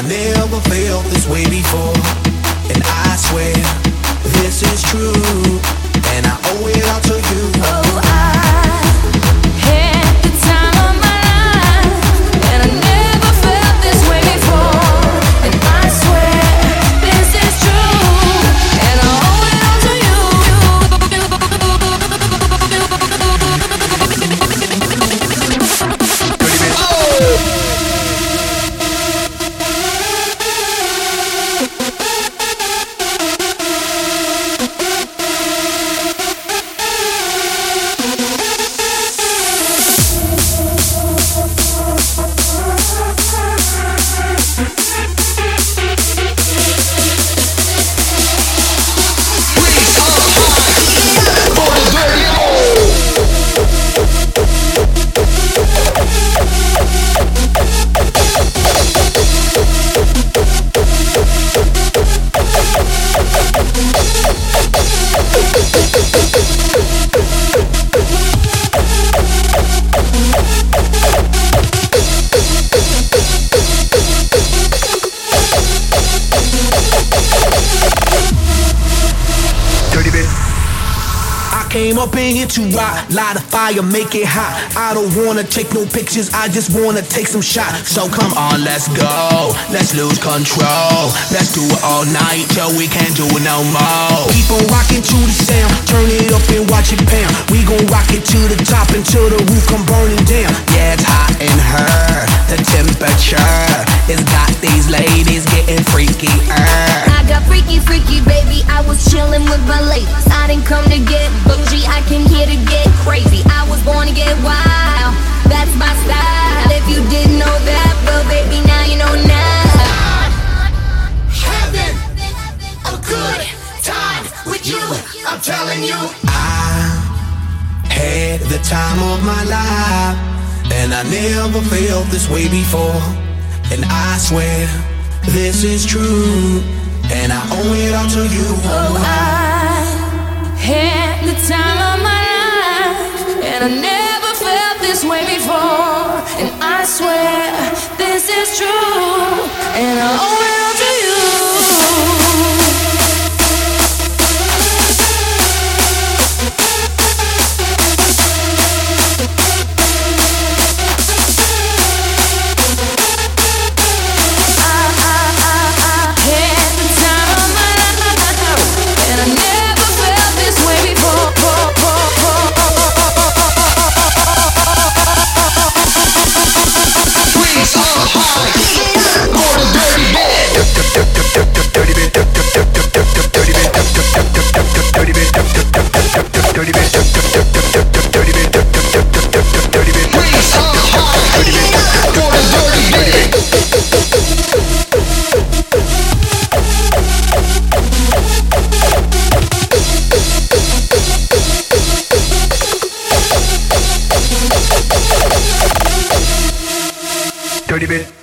I never felt this way before. Came up in here to rock, light a fire, make it hot. I don't wanna take no pictures, I just wanna take some shots. So come on, let's go, let's lose control. Let's do it all night till we can't do it no more. Keep on rocking to the sound, turn it up and watch it pound. We gon' rock it to the top until the roof come burning down. Yeah, it's hot in her, the temperature has got these ladies getting freaky. I got freaky, freaky, baby. I was chillin' with my ladies. I didn't come to get I came here to get crazy. I was born to get wild. That's my style. If you didn't know that, well, baby, now you know now. Having a good time with you, I'm telling you. I had the time of my life, and I never felt this way before. And I swear this is true, and I owe it all to you. Oh, I had the time And I 30 bit.